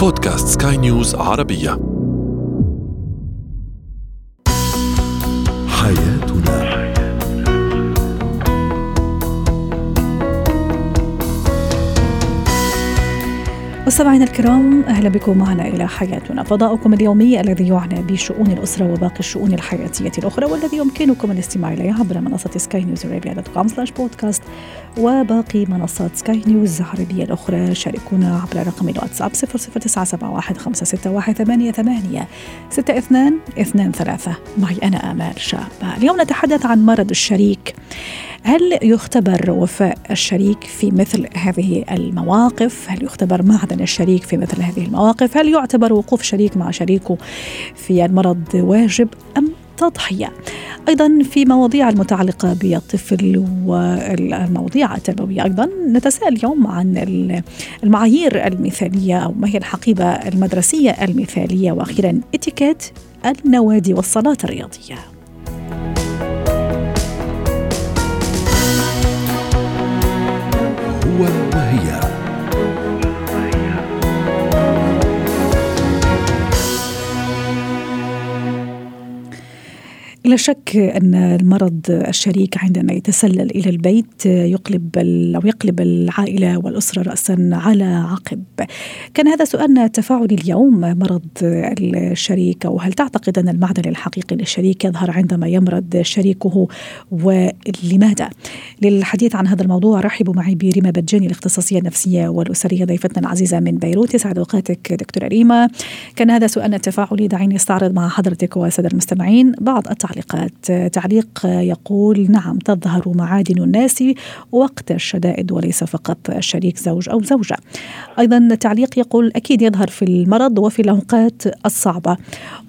بودكاست سكاي نيوز عربية. حياتنا مستمعينا الكرام أهلا بكم معنا إلى حياتنا. فضاؤكم اليومي الذي يعنى بشؤون الأسرة وباقي الشؤون الحياتية الأخرى والذي يمكنكم الاستماع إليه عبر منصة سكاي نيوز عربيه dot com slash podcast وباقي منصات سكاي نيوز العربية الأخرى. شاركونا عبر رقم الواتساب 00971 561 88 62 23 معي أنا آمال شابة. اليوم نتحدث عن مرض الشريك. هل يختبر وفاء الشريك في مثل هذه المواقف؟ هل يختبر معدن الشريك في مثل هذه المواقف؟ هل يعتبر وقوف شريك مع شريكه في المرض واجب أم تضحية أيضا في مواضيع المتعلقة بالطفل والمواضيع التربوية أيضا نتساءل اليوم عن المعايير المثالية أو ما هي الحقيبة المدرسية المثالية وأخيرا إتيكيت النوادي والصالات الرياضية لا شك أن المرض الشريك عندما يتسلل إلى البيت يقلب أو يقلب العائلة والأسرة راسا على عقب. كان هذا سؤالنا التفاعلي اليوم مرض الشريك أو هل تعتقد أن المعدن الحقيقي للشريك يظهر عندما يمرض شريكه ولماذا؟ للحديث عن هذا الموضوع رحبوا معي بريما بجاني الاختصاصية النفسية والأسرية ضيفتنا العزيزة من بيروت يسعد أوقاتك دكتورة ريما. كان هذا سؤالنا التفاعلي دعيني استعرض مع حضرتك والساده المستمعين بعض التعليقات التعليقات تعليق يقول نعم تظهر معادن الناس وقت الشدائد وليس فقط الشريك زوج أو زوجة. أيضا تعليق يقول أكيد يظهر في المرض وفي الأوقات الصعبة.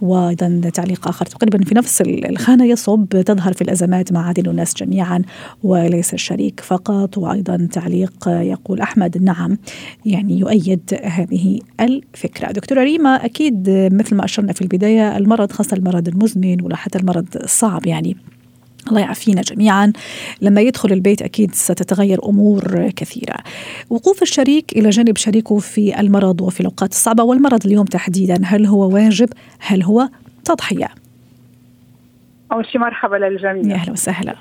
وأيضا تعليق آخر تقريبا في نفس الخانة يصب تظهر في الأزمات معادن الناس جميعا وليس الشريك فقط. وأيضا تعليق يقول أحمد نعم. يعني يؤيد هذه الفكرة. دكتورة ريما أكيد مثل ما أشرنا في البداية المرض خاصة المرض المزمن ولا حتى المرض صعب يعني الله يعافينا جميعا لما يدخل البيت أكيد ستتغير أمور كثيرة. وقوف الشريك إلى جانب شريكه في المرض وفي الأوقات الصعبة والمرض اليوم تحديدا هل هو واجب؟ هل هو تضحية؟ أول شيء مرحبا للجميع. يا أهلا وسهلا.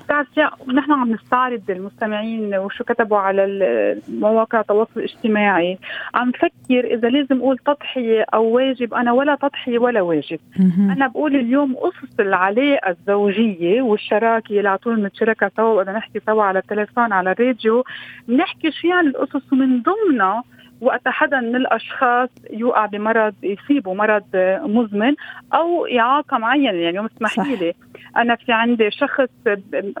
نحن عم نستعرض المستمعين وشو كتبوا على مواقع التواصل الاجتماعي. عم نفكر إذا لازم أقول تضحية أو واجب أنا ولا تضحية ولا واجب. م-م. أنا بقول اليوم اسس العلاقة الزوجية والشراكة اللي على طول بنتشاركها سوا وإذا نحكي سوا على التليفون على الراديو. بنحكي شو يعني الاسس ومن ضمنها وقت حدا من الأشخاص يوقع بمرض يصيبه مرض مزمن أو إعاقة معينة يعني اسمحي لي. أنا في عندي شخص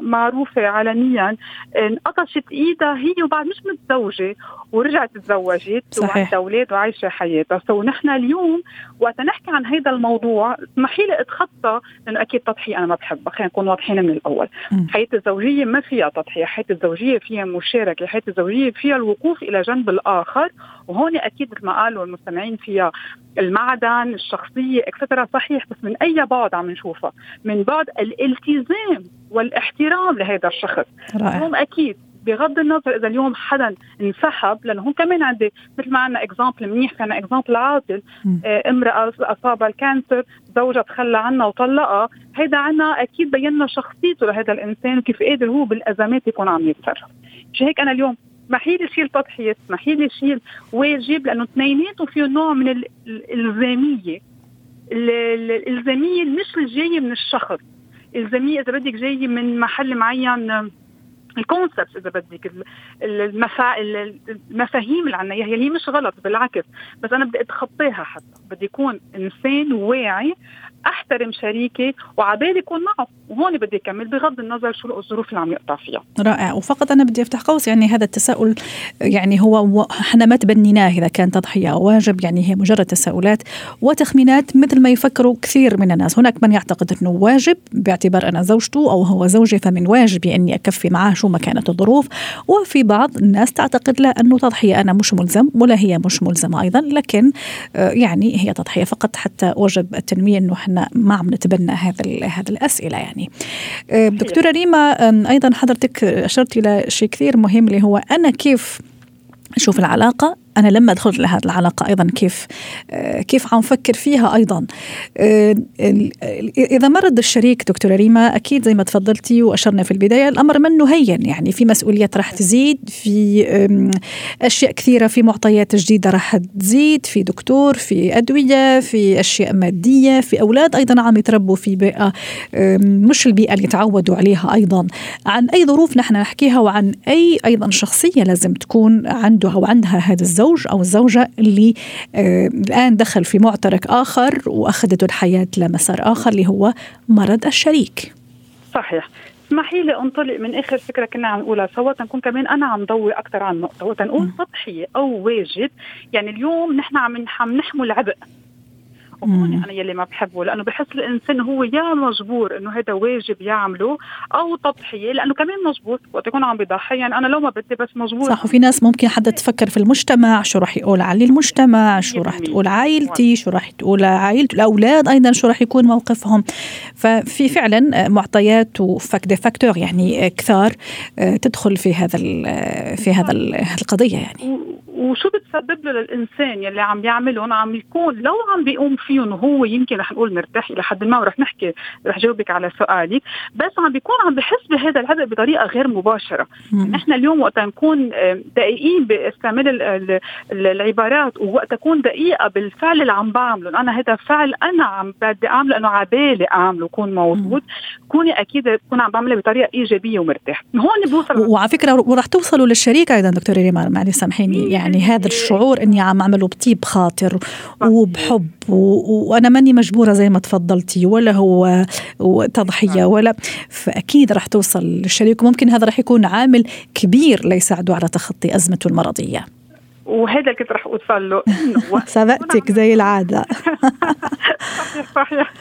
معروفة عالميا انقطشت إيدها هي وبعد مش متزوجة ورجعت تزوجت وعندها أولاد وعايشة حياتها. سو نحن اليوم وقت نحكي عن هذا الموضوع اسمحي لي أتخطى لأنه أكيد تضحية أنا ما بحبها. خلينا نكون واضحين من الأول. حياه الزوجية ما فيها تضحية. حياه الزوجية فيها مشاركة. حياه الزوجية فيها الوقوف إلى جنب الآخر. وهون أكيد مثل ما قالوا المستمعين فيها المعدن الشخصية extra صحيح بس من أي بعد عم نشوفها؟ من بعد الالتزام والاحترام لهذا الشخص. رائع. هم أكيد بغض النظر إذا اليوم حدا انسحب لأنه هون كمان عندي مثل ما عندنا example منيح كان example عادل آه امرأة اصابها ال cancer زوجها تخلى عنها وطلقها. هيدا عنا أكيد بينا شخصيته لهذا الإنسان وكيف قادر هو بالأزمات يكون عم يتصرف. مش هيك أنا اليوم اسمحي لي شيل تضحية اسمحي لي شيل واجب لأنه اثنيناتهم فيهم نوع من الإلزامية. الإلزامية مش الجاية من الشخص. الزاميه إذا بدك جاية من محل معين الكونسبت إذا بدك المفا... المفاهيم اللي عنا هي مش غلط بالعكس بس أنا بدي أتخطاها حتى. بدي يكون إنسان واعي أحترم شريكي وعبالي يكون معه وهون بدي أكمل بغض النظر شو الظروف اللي عم يقطع فيها. رائع. وفقط أنا بدي أفتح قوس يعني هذا التساؤل يعني هو أحنا ما تبنيناه إذا كان تضحية أو واجب يعني هي مجرد تساؤلات وتخمينات مثل ما يفكروا كثير من الناس. هناك من يعتقد إنه واجب باعتبار أنا زوجته أو هو زوجي فمن واجبي أني أكفي معاه شو ما كانت الظروف. وفي بعض الناس تعتقد لا أنه تضحية. أنا مش ملزم ولا هي مش ملزمة أيضا لكن يعني هي تضحية. فقط حتى وجب التنويه إنه إحنا ما عم نتبنى هذا هذه الأسئلة يعني. دكتورة ريما أيضا حضرتك أشرت إلى شيء كثير مهم اللي هو أنا كيف أشوف العلاقة أنا لما دخلت لهذه العلاقة أيضا. كيف آه، كيف عم فكر فيها أيضا؟ آه، إذا مرض الشريك دكتورة ريما أكيد زي ما تفضلتي وأشرنا في البداية الأمر منه هين يعني في مسؤوليات راح تزيد في أشياء كثيرة في معطيات جديدة راح تزيد في دكتور في أدوية في أشياء مادية في أولاد أيضا عم يتربوا في بيئة مش البيئة اللي تعودوا عليها أيضا. عن أي ظروف نحن نحكيها وعن أي أيضا شخصية لازم تكون عنده أو عندها هذا أو الزوجه اللي آه الآن دخل في معترك آخر واخذته الحياة لمسار آخر اللي هو مرض الشريك. صحيح. اسمحي لي أنطلق من آخر فكرة كنا عم نقولها سوا تنكون كمان أنا عم ضوي أكثر عن نقطة. وتنقول تضحيه أو واجب يعني اليوم نحن عم عم نحمل عبء. وهون أنا يلي ما بحبه لأنه بحس الإنسان هو يا مجبور إنه هذا واجب يعمله أو تضحية لأنه كمان مجبور وقت يكون عم بيضحي. يعني أنا لو ما بدي بس مجبور. صح وفي ناس ممكن حدا تفكر في المجتمع شو راح يقول علي المجتمع شو راح تقول عائلتي شو راح تقول عائلته الأولاد أيضا شو راح يكون موقفهم. ففي فعلا معطيات وفاك فاكتور يعني كثار آه، تدخل في هذا في هذا القضية يعني. وشو بتسبب له للإنسان يلي عم يعملهم؟ عم يكون لو عم بيقوم فيهم وهو يمكن رح نقول مرتاح إلى حد ما ورح نحكي رح جاوبك على سؤالك بس عم بيكون عم بحس بهذا العبء بطريقة غير مباشرة. نحن اليوم وقت نكون دقيقين باستعمال العبارات ووقت أكون دقيقة بالفعل اللي عم بعمله أنا هذا فعل أنا عم بدي أعمله لأنه عبالي أعمله يكون موجود كوني أكيد تكون عم بعملها بطريقة إيجابية ومرتاح. هون بوصل وعلى فكرة ورح توصلوا للشريك أيضا دكتورة ريمان معلش سامحيني يعني هذا الشعور إني عم أعمله بطيب خاطر وبحب وأنا ماني مجبورة زي ما تفضلتي ولا هو تضحية نعم. ولا فأكيد رح توصل للشريك وممكن هذا رح يكون عامل كبير ليساعده على تخطي أزمته المرضية وهذا اللي كنت رح اوصل له. سبقتك زي العادة. صحيح صحيح.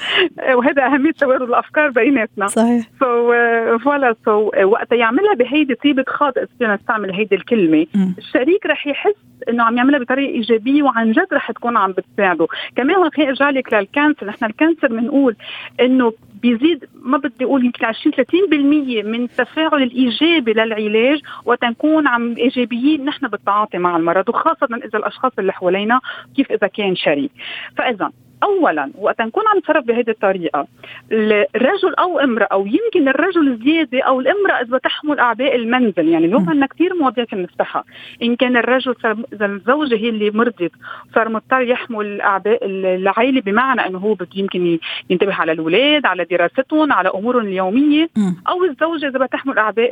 وهذا أهمية تبادل الأفكار بيناتنا. صحيح. so voilà so وقتها يعملها بهيدي طيبة خاطر فينا نستعمل هيدي الكلمة. الشريك رح يحس إنه عم يعملها بطريقة إيجابية وعن جد رح تكون عم بتساعده. كمان خليني ارجع لك لل cancer. نحن ال cancer بنقول إنه بيزيد ما بدي أقول يمكن 20 30% من التفاعل الإيجابي للعلاج وتنكون عم إيجابيين نحن بالتعاطي مع المرض وخاصة إذا الأشخاص اللي حوالينا كيف إذا كان شريك. فإذا اولا وقت نكون عم نتصرف بهذه الطريقة الرجل أو امرأة أو يمكن الرجل زياده أو الامرأة إذا تحمل أعباء المنزل يعني اليوم عندنا كثير مواضيع كنا نفتحها إن كان الرجل صار اذا الزوجه هي اللي مرضت صار مضطر يحمل أعباء العائله بمعنى إنه هو بده يمكن ينتبه على الأولاد على دراستهم على أمورهم اليومية. أو الزوجة إذا بتحمل أعباء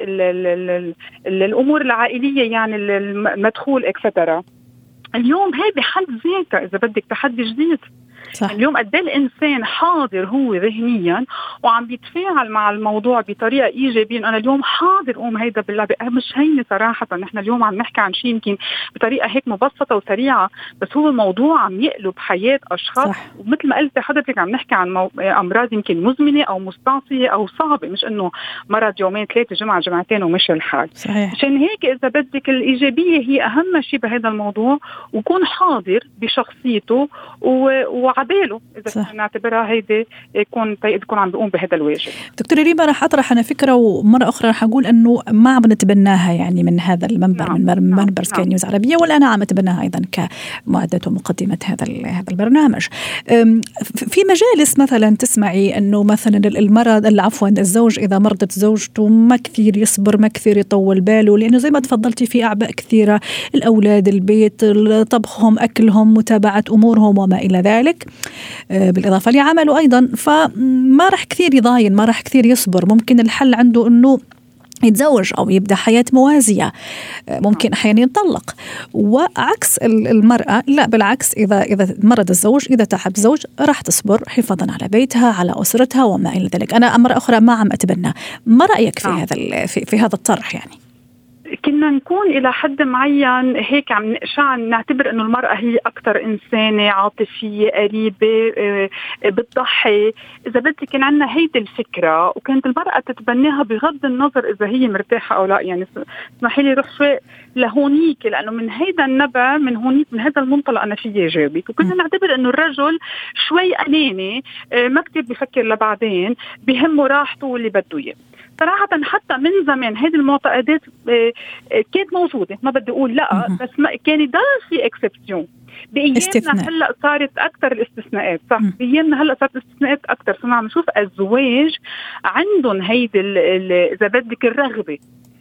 الأمور العائلية يعني المدخول اكسترا اليوم هي بحد ذاتها إذا بدك تحدي جديد. صح. اليوم قد إيه الإنسان حاضر هو ذهنيا وعم بيتفاعل مع الموضوع بطريقة إيجابية. أنا اليوم حاضر قوم هيدا باللعبة. أه، مش هينه صراحة. نحن اليوم عم نحكي عن شيء يمكن بطريقة هيك مبسطة وسريعة بس هو موضوع عم يقلب حياة أشخاص. صح. ومثل ما قلت حضرتك عم نحكي عن مو... أمراض يمكن مزمنة أو مستعصية أو صعبة. مش إنه مرض يومين ثلاثة جمعة جمعتين ومشي الحال. صحيح. عشان هيك إذا بدك الإيجابية هي أهم شيء بهذا الموضوع. وكون حاضر بشخصيته و... وعباله إذا صح. نعتبرها هيدي يكون يكون عم بيقوم بهذا الواجب دكتورة ريما رح أطرح أنا فكرة ومرة أخرى رح أقول إنه ما عم نتبناها يعني من هذا المنبر نعم. من منبر نعم. سكاي نيوز عربية ولا أنا عم أتبناها أيضا كمؤدة ومقدمة هذا هذا البرنامج في مجالس مثلا تسمعي إنه مثلا المرض عفوا الزوج إذا مرضت زوجته ما كثير يصبر ما كثير يطول باله لأنه زي ما تفضلتي في أعباء كثيرة الأولاد البيت طبخهم أكلهم متابعة أمورهم وما إلى ذلك بالإضافة لعمله أيضا. فما راح كثير يضاين ما راح كثير يصبر. ممكن الحل عنده إنه يتزوج أو يبدأ حياة موازية. آه، ممكن أحيانا ينطلق وعكس المرأة لا بالعكس إذا إذا مرض الزوج إذا تعب الزوج راح تصبر حفاظا على بيتها على أسرتها وما إلى ذلك. أنا مره أخرى ما عم أتبنى. ما رأيك في هذا في, في هذا الطرح يعني؟ كنا نكون إلى حد معين هيك عم عم نعتبر إنه المرأة هي أكثر إنسانة عاطفية قريبة آه، بتضحي. إذا بدك كان عندنا هيدي الفكرة وكانت المرأة تتبناها بغض النظر إذا هي مرتاحة أو لا. يعني اسمحي لي روح شوي لهونيك لأنه من هيدا النبع من هونيك من هذا المنطلق أنا فيي جاوبك. وكنا نعتبر إنه الرجل شوي أناني آه، ما كثير بفكر لبعدين بهمه راحته واللي بده إياه. صراحة حتى من زمان هذه المعتقدات آه، آه، كانت موجودة. ما بدي أقول لأ بس ما كان دائما في اكسبسيون بأيامنا هلأ صارت أكثر الاستثناءات صح؟ بأيامنا هلأ صارت الاستثناءات أكثر. صرنا عم نشوف أزواج عندهم هيدي إذا بدك الرغبة.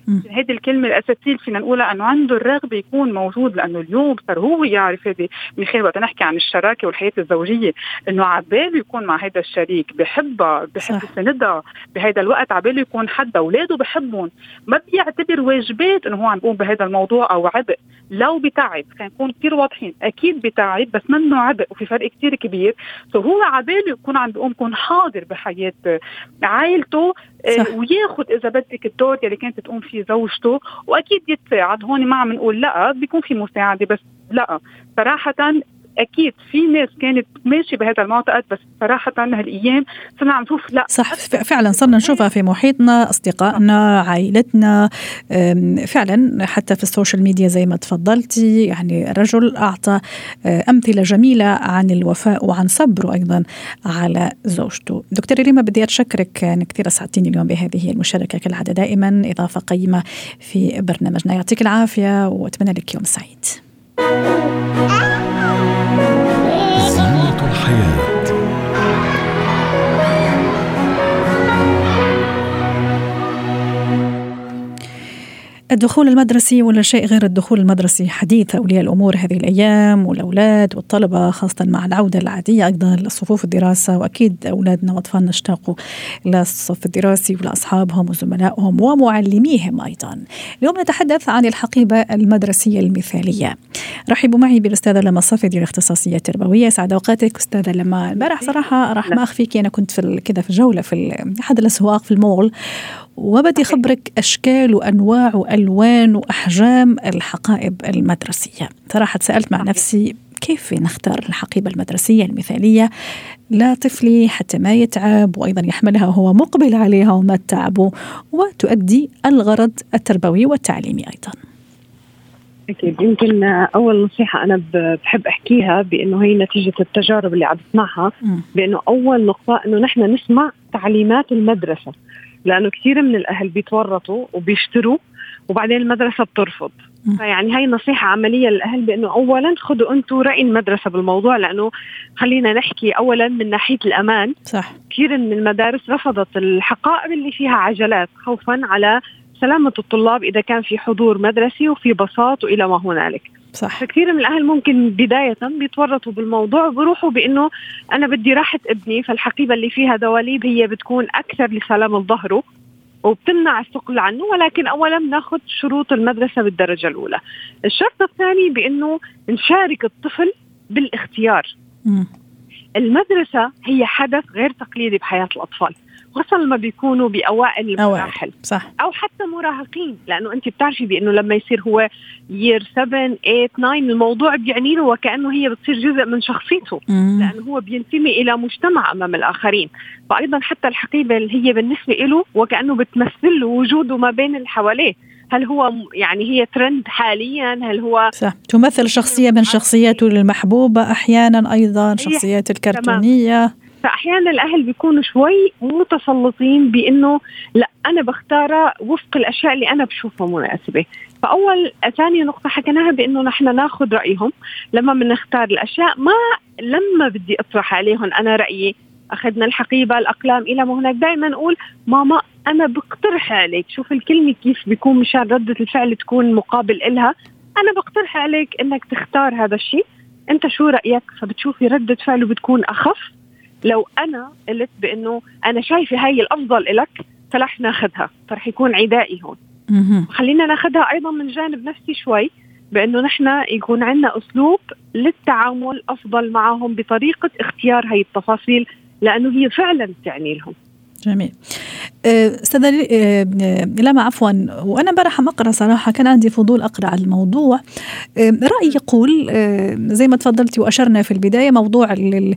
هذه الكلمة الأساسية اللي فينا نقولها أنه عنده الرغبة يكون موجود لأنه اليوم صار هو يعرف هذه من خلال وقت نحكي عن الشراكة والحياة الزوجية أنه عباله يكون مع هذا الشريك بحبها بحب يساندها بهذا الوقت عباله يكون حدا أولاده بحبهم. ما بيعتبر واجبات أنه هو عم بيقوم بهذا الموضوع أو عبء. لو بتعب خلينا نكون كثير واضحين أكيد بتعب بس منه عبء وفي فرق كثير كبير. سو هو عباله يكون عم بيقوم يكون حاضر بحياة عائلته آه، وياخذ إذا بدك الدور اللي كانت تقوم فيه زوجته. وأكيد يتساعد هون ما عم نقول لأ بيكون في مساعدة بس لأ. صراحة أكيد في ناس كانت ماشية بهذا المعتقد بس صراحة هالايام صرنا عم نشوف لا. صح فعلا صرنا نشوفها في محيطنا أصدقائنا عائلتنا فعلا حتى في السوشيال ميديا زي ما تفضلتي يعني رجل أعطى آه، أمثلة جميلة عن الوفاء وعن صبره أيضا على زوجته. دكتور ريما بدي أتشكرك يعني كثير اسعدتيني اليوم بهذه المشاركة كالعادة. دائما إضافة قيمة في برنامجنا. يعطيك العافية وأتمنى لك يوم سعيد. الدخول المدرسي ولا شيء غير الدخول المدرسي؟ حديث أولياء الأمور هذه الأيام والأولاد والطلبة خاصة مع العودة العادية أيضا لصفوف الدراسة وأكيد أولادنا وأطفالنا اشتاقوا للصف الدراسي ولأصحابهم وزملائهم ومعلميهم أيضا. اليوم نتحدث عن الحقيبة المدرسية المثالية. رحبوا معي بالأستاذة لما الصفدي الاختصاصية التربوية. سعد أوقاتك أستاذة لما. امبارح صراحة راح ما أخفيك أنا كنت في كذا في جولة في أحد الأسواق في المول. وبدي خبرك أشكال وأنواع وألوان وأحجام الحقائب المدرسية. صراحة سألت مع نفسي كيف نختار الحقيبة المدرسية المثالية لطفلي حتى ما يتعب وأيضا يحملها وهو مقبل عليها وما تعبه وتؤدي الغرض التربوي والتعليمي أيضا. أكيد. يمكن أول نصيحة أنا بحب أحكيها بأنه هي نتيجة التجارب اللي عم بسمعها بأنه أول نقطة أنه نحن نسمع تعليمات المدرسة. لأنه كثير من الأهل بيتورطوا وبيشتروا وبعدين المدرسة بترفض. فيعني هاي نصيحة عملية للأهل بأنه أولا خذوا أنتم رأي المدرسة بالموضوع لأنه خلينا نحكي أولا من ناحية الأمان. صح. كثير من المدارس رفضت الحقائب اللي فيها عجلات خوفا على سلامة الطلاب إذا كان في حضور مدرسي وفي باصات وإلى ما هنالك. صح فكثير من الأهل ممكن بداية بيتورطوا بالموضوع وبروحوا بإنه أنا بدي راحة ابني فالحقيبة اللي فيها دواليب هي بتكون أكثر لسلامه ظهره وبتمنع الثقل عنه ولكن اولا بناخذ شروط المدرسة بالدرجة الأولى. الشرط الثاني بإنه نشارك الطفل بالاختيار. م. المدرسة هي حدث غير تقليدي بحياة الأطفال. خصوصا لما بيكونوا بأوائل المراحل. صح. أو حتى مراهقين. لأنه أنت بتعرفي بأنه لما يصير هو يير 7 8 9 الموضوع بيعني له وكأنه هي بتصير جزء من شخصيته. مم. لأنه هو بينتمي إلى مجتمع أمام الآخرين. فايضا حتى الحقيبة اللي هي بالنسبة له وكأنه بتمثل له وجوده ما بين اللي حواليه. هل هو يعني هي ترند حاليا؟ هل هو صح. تمثل شخصية من شخصياته المحبوبة أحيانا أيضا شخصيات الكرتونية. فأحيانا الأهل بيكونوا شوي متسلطين بإنه لا أنا بختار وفق الأشياء اللي أنا بشوفها مناسبة. فأول ثاني نقطة حكيناها بإنه نحن ناخذ رأيهم. لما بنختار الأشياء ما لما بدي أطرح عليهم أنا رأيي. أخذنا الحقيبة الأقلام إلى ما هناك. دائما نقول ماما أنا بقترح عليك. شوف الكلمة كيف بيكون مشان ردة الفعل تكون مقابل إلها. أنا بقترح عليك إنك تختار هذا الشيء. أنت شو رأيك؟ فبتشوفي ردة فعله بتكون أخف. لو أنا قلت بإنه أنا شايفة هاي الأفضل لك فرح ناخذها فرح يكون عدائي هون. خلينا ناخذها أيضا من جانب نفسي شوي بإنه نحن يكون عندنا أسلوب للتعامل أفضل معهم بطريقة اختيار هاي التفاصيل لأنه هي فعلا تعني لهم. جميل. استاذة أه، لما عفوا وأنا امبارح أقرأ صراحة كان عندي فضول أقرأ على الموضوع. رأيي يقول زي ما تفضلتي وأشرنا في البداية موضوع يعني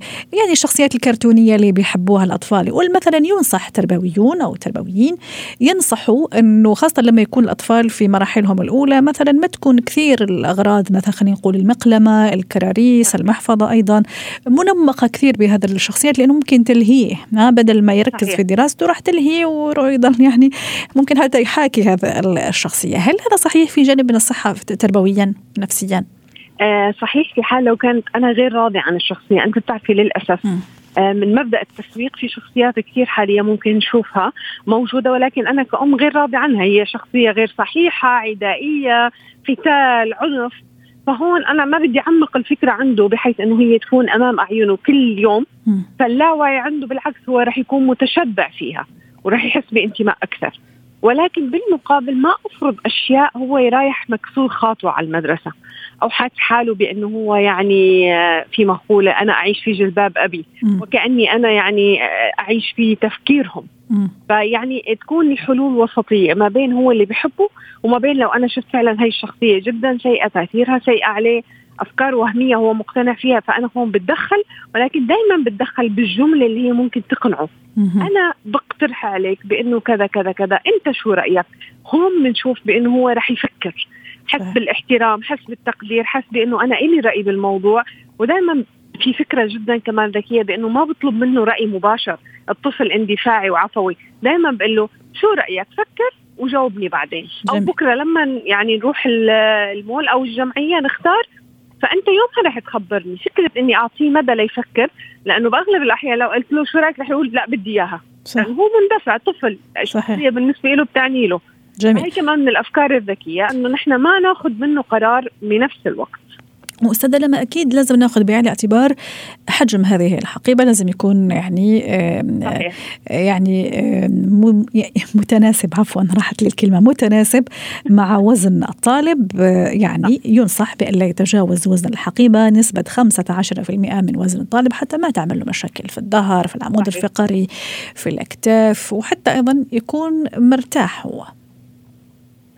الشخصيات الكرتونية اللي بيحبوها الأطفال. يقول مثلا ينصح تربويون أو تربويين ينصحوا إنه خاصة لما يكون الأطفال في مراحلهم الأولى مثلا ما تكون كثير الأغراض مثلا خلينا نقول المقلمة الكراريس المحفظة أيضا منمقة كثير بهذا الشخصيات لأنه ممكن تلهيه بدل ما يركز. في دراسته راح تلهي ويضل يعني ممكن حتى يحاكي هذا الشخصية. هل هذا صحيح في جانب من الصحه تربويا نفسيا؟ آه صحيح في حال لو كانت أنا غير راضي عن الشخصية. أنت بتعرفي للأسف م. آه، من مبدأ التسويق في شخصيات كثير حاليا ممكن نشوفها موجودة ولكن أنا كأم غير راضي عنها. هي شخصية غير صحيحة عدائية قتال عنف. فهون أنا ما بدي أعمق الفكرة عنده بحيث إنه هي تكون أمام أعينه كل يوم. فاللاوعي عنده بالعكس هو رح يكون متشبع فيها ورح يحس بانتماء أكثر. ولكن بالمقابل ما أفرض أشياء هو رايح مكسور خاطره على المدرسة. أو حاس حاله بأنه هو يعني آه، في مقولة أنا أعيش في جلباب أبي. وكأني أنا يعني آه، أعيش في تفكيرهم. فيعني تكون الحلول وسطية ما بين هو اللي بحبه وما بين لو أنا شفت فعلا هي الشخصية جدا سيئة تأثيرها سيء عليه أفكار وهمية هو مقتنع فيها فأنا هون بتدخل ولكن دائما بتدخل بالجملة اللي هي ممكن تقنعه. أنا بقترح عليك بإنه كذا كذا كذا أنت شو رأيك؟ هون بنشوف بإنه هو رح يفكر. حس بالاحترام حس بالتقدير حس بإنه أنا إلي رأي بالموضوع ودائما في فكرة جدا كمان ذكية بإنه ما بطلب منه رأي مباشر. الطفل اندفاعي وعفوي. دائما بقول له شو رأيك؟ فكر وجاوبني بعدين. أو بكرة لما يعني نروح المول أو الجمعية نختار فأنت يومها رح تخبرني. فكره إني أعطيه مدى ليفكر؟ لأنه بأغلب الأحيان لو قلت له شو رأيك رح يقول لا بدي إياها. صح. هو مندفع طفل. الشخصيه بالنسبة له بتعني له. جميل. هي كمان من الأفكار الذكية إنه نحن ما ناخذ منه قرار بنفس الوقت. واستاذه لما أكيد لازم نأخذ بعين الاعتبار حجم هذه الحقيبة لازم يكون يعني صحيح. يعني متناسب عفوا راحت لي الكلمة متناسب مع وزن الطالب يعني ينصح بأن لا يتجاوز وزن الحقيبة نسبة 15% من وزن الطالب حتى ما تعمل له مشاكل في الظهر في العمود صحيح. الفقري في الاكتاف وحتى أيضا يكون مرتاح هو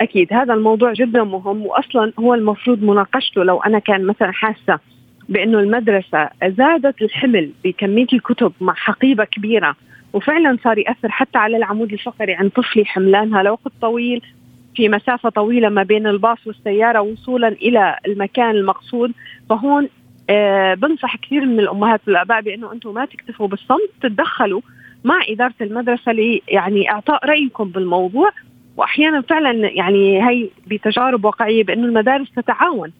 أكيد هذا الموضوع جدا مهم واصلا هو المفروض مناقشته لو أنا كان مثلا حاسة بأنه المدرسة زادت الحمل بكمية الكتب مع حقيبة كبيرة وفعلا صار يأثر حتى على العمود الفقري عند طفلي حملانها لوقت طويل في مسافة طويلة ما بين الباص والسيارة وصولا إلى المكان المقصود. فهون آه بنصح كثير من الأمهات والآباء بأنه أنتم ما تكتفوا بالصمت تتدخلوا مع إدارة المدرسة لي يعني إعطاء رأيكم بالموضوع وأحيانا فعلا يعني هي بتجارب واقعية بأنه المدارس تتعاون.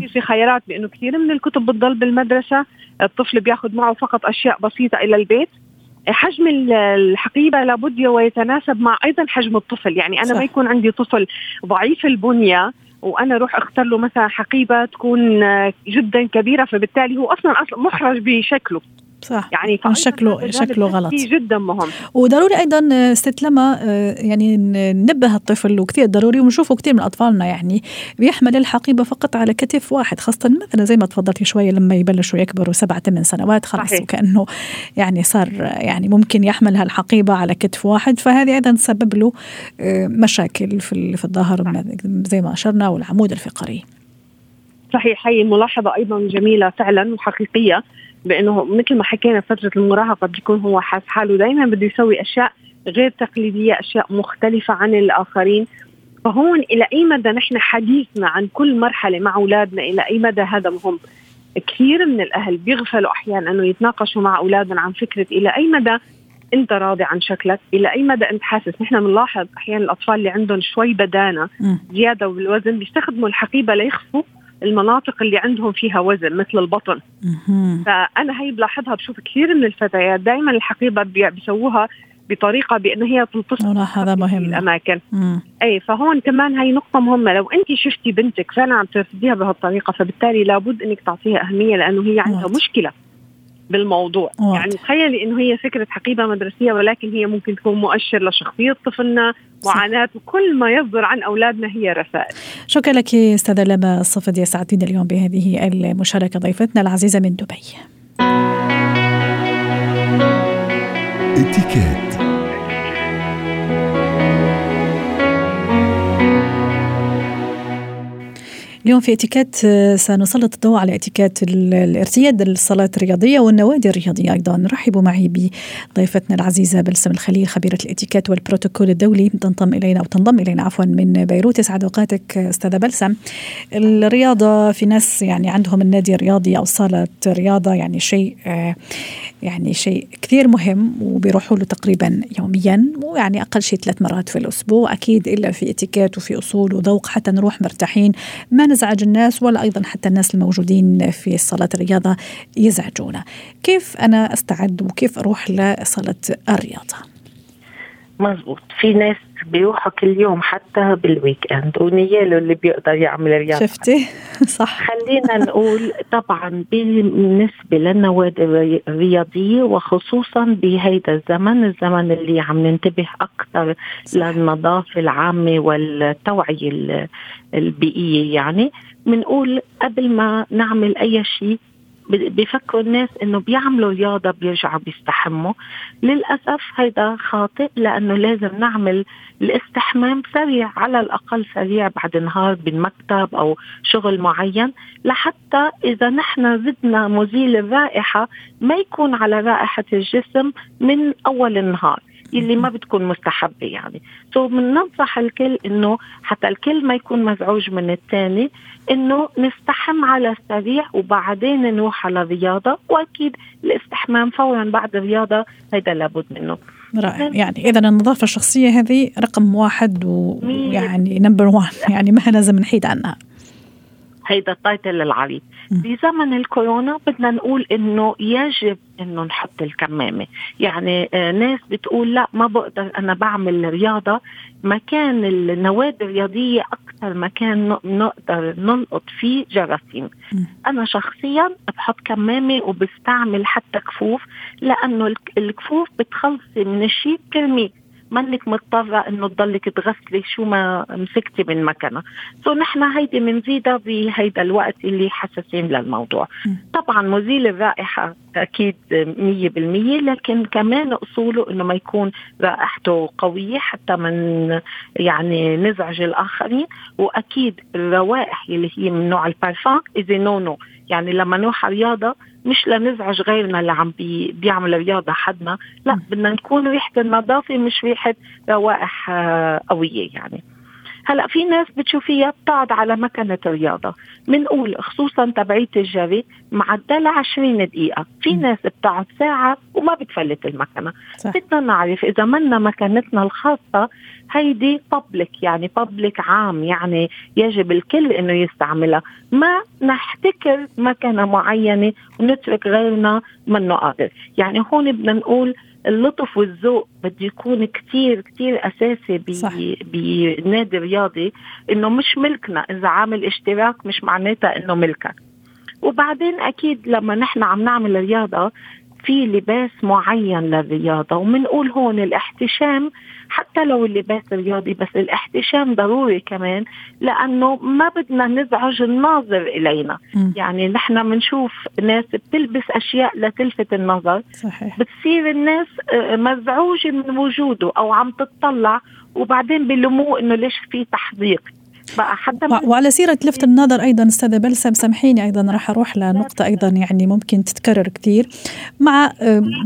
في في خيارات بأنه كثير من الكتب بتضل بالمدرسة الطفل بياخذ معه فقط أشياء بسيطة إلى البيت. حجم الحقيبة لابد ويتناسب مع أيضا حجم الطفل. يعني أنا صح. ما يكون عندي طفل ضعيف البنية وأنا أروح أختار له مثلا حقيبة تكون جدا كبيرة فبالتالي هو أصلا أصلا محرج بشكله. صح. يعني شكله شكله غلط. جدا مهم. وضروري أيضا ست لما آه، يعني ننبه الطفل وكثير ضروري ونشوفه كثير من أطفالنا يعني بيحمل الحقيبة فقط على كتف واحد خاصة مثلا زي ما تفضلتي شوية لما يبلشوا يكبروا سبع ثمان سنوات خلاص وكأنه يعني صار يعني ممكن يحمل هالحقيبة على كتف واحد. فهذه أيضا تسبب له آه، مشاكل في في الظهر زي ما أشرنا والعمود الفقري. صحيح هي ملاحظة أيضا جميلة فعلا وحقيقية. بأنه مثل ما حكينا فترة المراهقة بيكون هو حاس حاله. دائما بده يسوي أشياء غير تقليدية أشياء مختلفة عن الآخرين. فهون إلى أي مدى نحن حديثنا عن كل مرحلة مع أولادنا؟ إلى أي مدى هذا مهم؟ كثير من الأهل بيغفلوا أحيانا إنه يتناقشوا مع اولادنا عن فكرة إلى أي مدى أنت راضي عن شكلك؟ إلى أي مدى أنت حاسس؟ نحن بنلاحظ أحيانا الأطفال اللي عندهم شوي بدانة زيادة بالوزن بيستخدموا الحقيبة ليخفوا المناطق اللي عندهم فيها وزن مثل البطن. فأنا هي بلاحظها بشوف كثير من الفتيات دائما الحقيبة بيسووها بطريقة بانه هي تلتصق هذا مهم. الأماكن. مم. أي فهون كمان هي نقطة مهمة. لو انت شفتي بنتك فعلا عم ترفضيها بهالطريقة فبالتالي لابد أنك تعطيها أهمية لأنه هي عندها مشكلة بالموضوع. واضح. يعني تخيلي إنه هي فكرة حقيبة مدرسية ولكن هي ممكن تكون مؤشر لشخصية طفلنا معاناة وكل ما يصدر عن أولادنا هي رسائل. شكرا لك أستاذة لما الصفدي سعدتينا اليوم بهذه المشاركة. ضيفتنا العزيزة من دبي. إتيكيت اليوم في إتيكيت آه، سنسلط الضوء على إتيكيت الارتياد للصالات الرياضية والنوادي الرياضية أيضا. رحبوا معي بضيفتنا العزيزة بلسم الخليل خبيرة الإتيكيت والبروتوكول الدولي. تنضم إلينا أو تنضم إلينا عفوا من بيروت. يسعد أوقاتك أستاذة بلسم. الرياضة في ناس يعني عندهم النادي الرياضي أو صالة رياضة يعني شيء آه، يعني شيء كثير مهم وبيروحوا له تقريبا يوميا ويعني أقل شيء ثلاث مرات في الأسبوع. أكيد إلا في اتيكيت وفي أصول وذوق حتى نروح مرتاحين. ما نزعج الناس ولا أيضا حتى الناس الموجودين في صالات الرياضة يزعجونا كيف أنا أستعد وكيف أروح لصالة الرياضة؟ مزبوط. في ناس بيروحوا كل يوم حتى بال weekend ونياله اللي بيقدر يعمل رياضة. شفتي؟ صح. خلينا نقول طبعا بالنسبة للنوادي الرياضية وخصوصا بهيدا الزمن الزمن اللي عم ننتبه أكثر للنظافة العامة والتوعية البيئية يعني. بنقول قبل ما نعمل أي شيء بفكروا الناس إنه بيعملوا رياضة بيرجعوا بيستحموا. للأسف هيدا خاطئ لأنه لازم نعمل الاستحمام سريع على الأقل سريع بعد نهار بالمكتب أو شغل معين لحتى إذا نحن زدنا مزيل الرائحة ما يكون على رائحة الجسم من أول النهار. اللي ما بتكون مستحبة يعني. so بننصح الكل إنه حتى الكل ما يكون مزعوج من الثاني إنه نستحم على السريع وبعدين نروح على الرياضة وأكيد الاستحمام فورا بعد الرياضة هذا لابد منه. رائع. يعني اذا النظافة الشخصية هذه رقم واحد ويعني number one يعني ما لازم نحيد عنها. هيدا التايتل العريض. بزمن الكورونا بدنا نقول إنه يجب إنه نحط الكمامة. يعني آه ناس بتقول لا ما بقدر أنا بعمل رياضة. مكان النوادي الرياضية أكثر مكان نقدر نلقط فيه جراثيم. أنا شخصيا بحط كمامة وبستعمل حتى كفوف لأنه الكفوف بتخلصي من الشيء بترميه. منك مضطرة إنه تضلك تغسلي شو ما مسكتي من مكانها so نحن هيدي بنزيدها بهيدا الوقت اللي حساسين للموضوع. طبعا مزيل الرائحة أكيد مية بالمية لكن كمان أصوله إنه ما يكون رائحته قوية حتى ما يعني نزعج الآخرين. وأكيد الروائح اللي هي من نوع البارفان إذا no no يعني لما نروح رياضة مش لنزعج غيرنا اللي عم بي بيعمل رياضة حدنا. لا بدنا نكون ريحه النظافة مش ريحه روائح آه، قوية يعني. هلا في ناس بتشوفيها بتقعد على مكنة الرياضة. بنقول خصوصا تبعية الجري معدلها 20 دقيقة. في ناس بتقعد ساعة وما بتفلت المكنة. بدنا نعرف إذا منا مكانتنا الخاصة هيدي بابليك يعني بابليك عام يعني يجب الكل إنه يستعملها. ما نحتكر مكنة معينة ونترك غيرنا منه قادر. يعني هون بدنا نقول اللطف والذوق بده يكون كتير كتير أساسي بنادي رياضي إنه مش ملكنا. إذا عامل اشتراك مش معناتها إنه ملكك. وبعدين أكيد لما نحن عم نعمل رياضة في لباس معين للرياضة ومنقول هون الاحتشام حتى لو اللباس رياضي بس الاحتشام ضروري كمان لأنه ما بدنا نزعج الناظر إلينا م. يعني نحن بنشوف ناس بتلبس أشياء لتلفت النظر صحيح. بتصير الناس آه، مزعوجة من وجوده أو عم تطلع وبعدين بلموه إنه ليش في تحديق بقى حتى وعلى سيرة لفت النظر أيضا أستاذة بلسم سامحيني أيضا راح أروح لنقطة أيضا يعني ممكن تتكرر كثير. مع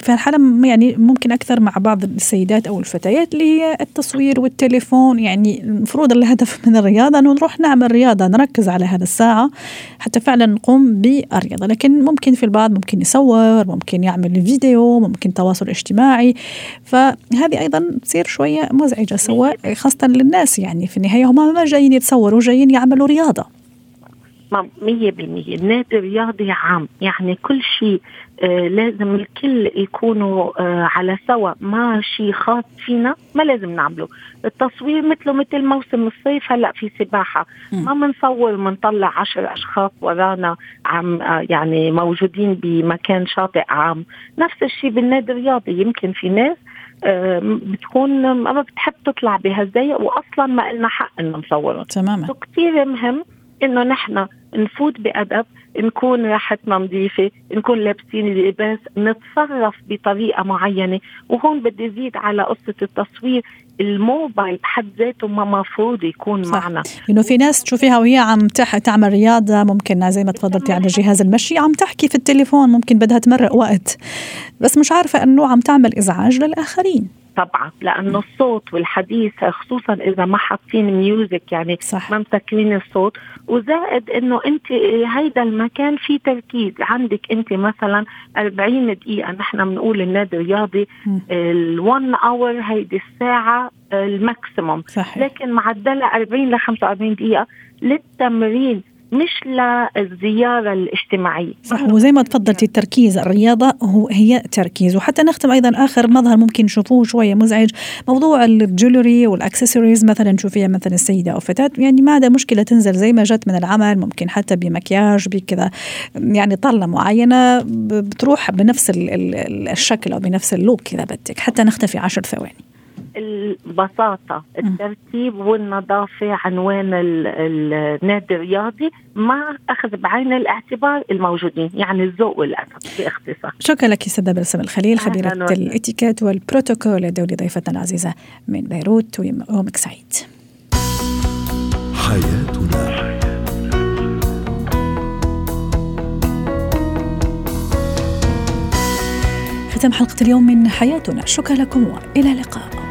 في الحالة يعني ممكن أكثر مع بعض السيدات أو الفتيات اللي هي التصوير والتليفون يعني المفروض الهدف من الرياضة أنه نروح نعمل رياضة نركز على هذا الساعة حتى فعلا نقوم بالرياضة. لكن ممكن في البعض ممكن يصور ممكن يعمل فيديو ممكن تواصل اجتماعي. فهذه أيضا تصير شوية مزعجة سواء خاصة للناس يعني في النهاية هم ما جايين يتصوروا جايين يعملوا رياضة. مية بالمية. النادي الرياضي عام. يعني كل شيء آه لازم الكل يكونوا آه على سوا. ما شيء خاص فينا ما لازم نعمله. التصوير مثله مثل موسم الصيف هلأ في سباحة. م. ما بنصور بنطلع عشر أشخاص ورانا عم آه يعني موجودين بمكان شاطئ عام. نفس الشيء بالنادي الرياضي. يمكن في ناس بتكون ما بتحب تطلع بهالزي واصلا ما لنا حق إنه نصورهم تماما. كثير مهم إنه نحن نفوت بأدب نكون راحتنا نظيفة نكون لابسين اللباس نتصرف بطريقة معينة. وهون بدي زيد على قصة التصوير. الموبايل بحد ذاته ما مفروض يكون صح. معنا. انه في ناس تشوفيها وهي عم تح تعمل رياضة ممكن زي ما تفضلتي على جهاز المشي عم تحكي في التليفون ممكن بدها تمرق وقت. بس مش عارفة إنه عم تعمل إزعاج للآخرين. طبعا لأنه الصوت والحديث خصوصا إذا ما حاطين ميوزك يعني صح. ما مسكرين الصوت. وزائد إنه أنت هيدا المكان فيه تركيز. عندك أنت مثلا 40 دقيقة نحن بنقول النادي الرياضي ال1 hour هيدي الساعة ال maximum لكن معدله 40 ل 45 دقيقة للتمرين. مش للزيارة الاجتماعية. صح وزي ما تفضلتي التركيز الرياضة هو هي تركيز. وحتى نختم أيضا آخر مظهر ممكن نشوفوه شوية مزعج موضوع ال jewelry وال accessories مثلا تشوفيها مثلا السيدة أو فتاة يعني ما عندها مشكلة تنزل زي ما جت من العمل ممكن حتى بمكياج بكذا يعني طلة معينة بتروح بنفس الشكل أو بنفس ال look إذا بدك. حتى نختفي عشر ثواني. البساطة الترتيب والنظافة عنوان النادي الرياضي مع أخذ بعين الاعتبار الموجودين يعني الذوق والأدب باختصار. شكرا لك سيدة بلسم الخليل خبيرة الإتيكيت والبروتوكول الدولي ضيفتنا العزيزة من بيروت ويومك سعيد. حياتنا. ختم حلقة اليوم من حياتنا. شكرا لكم وإلى اللقاء.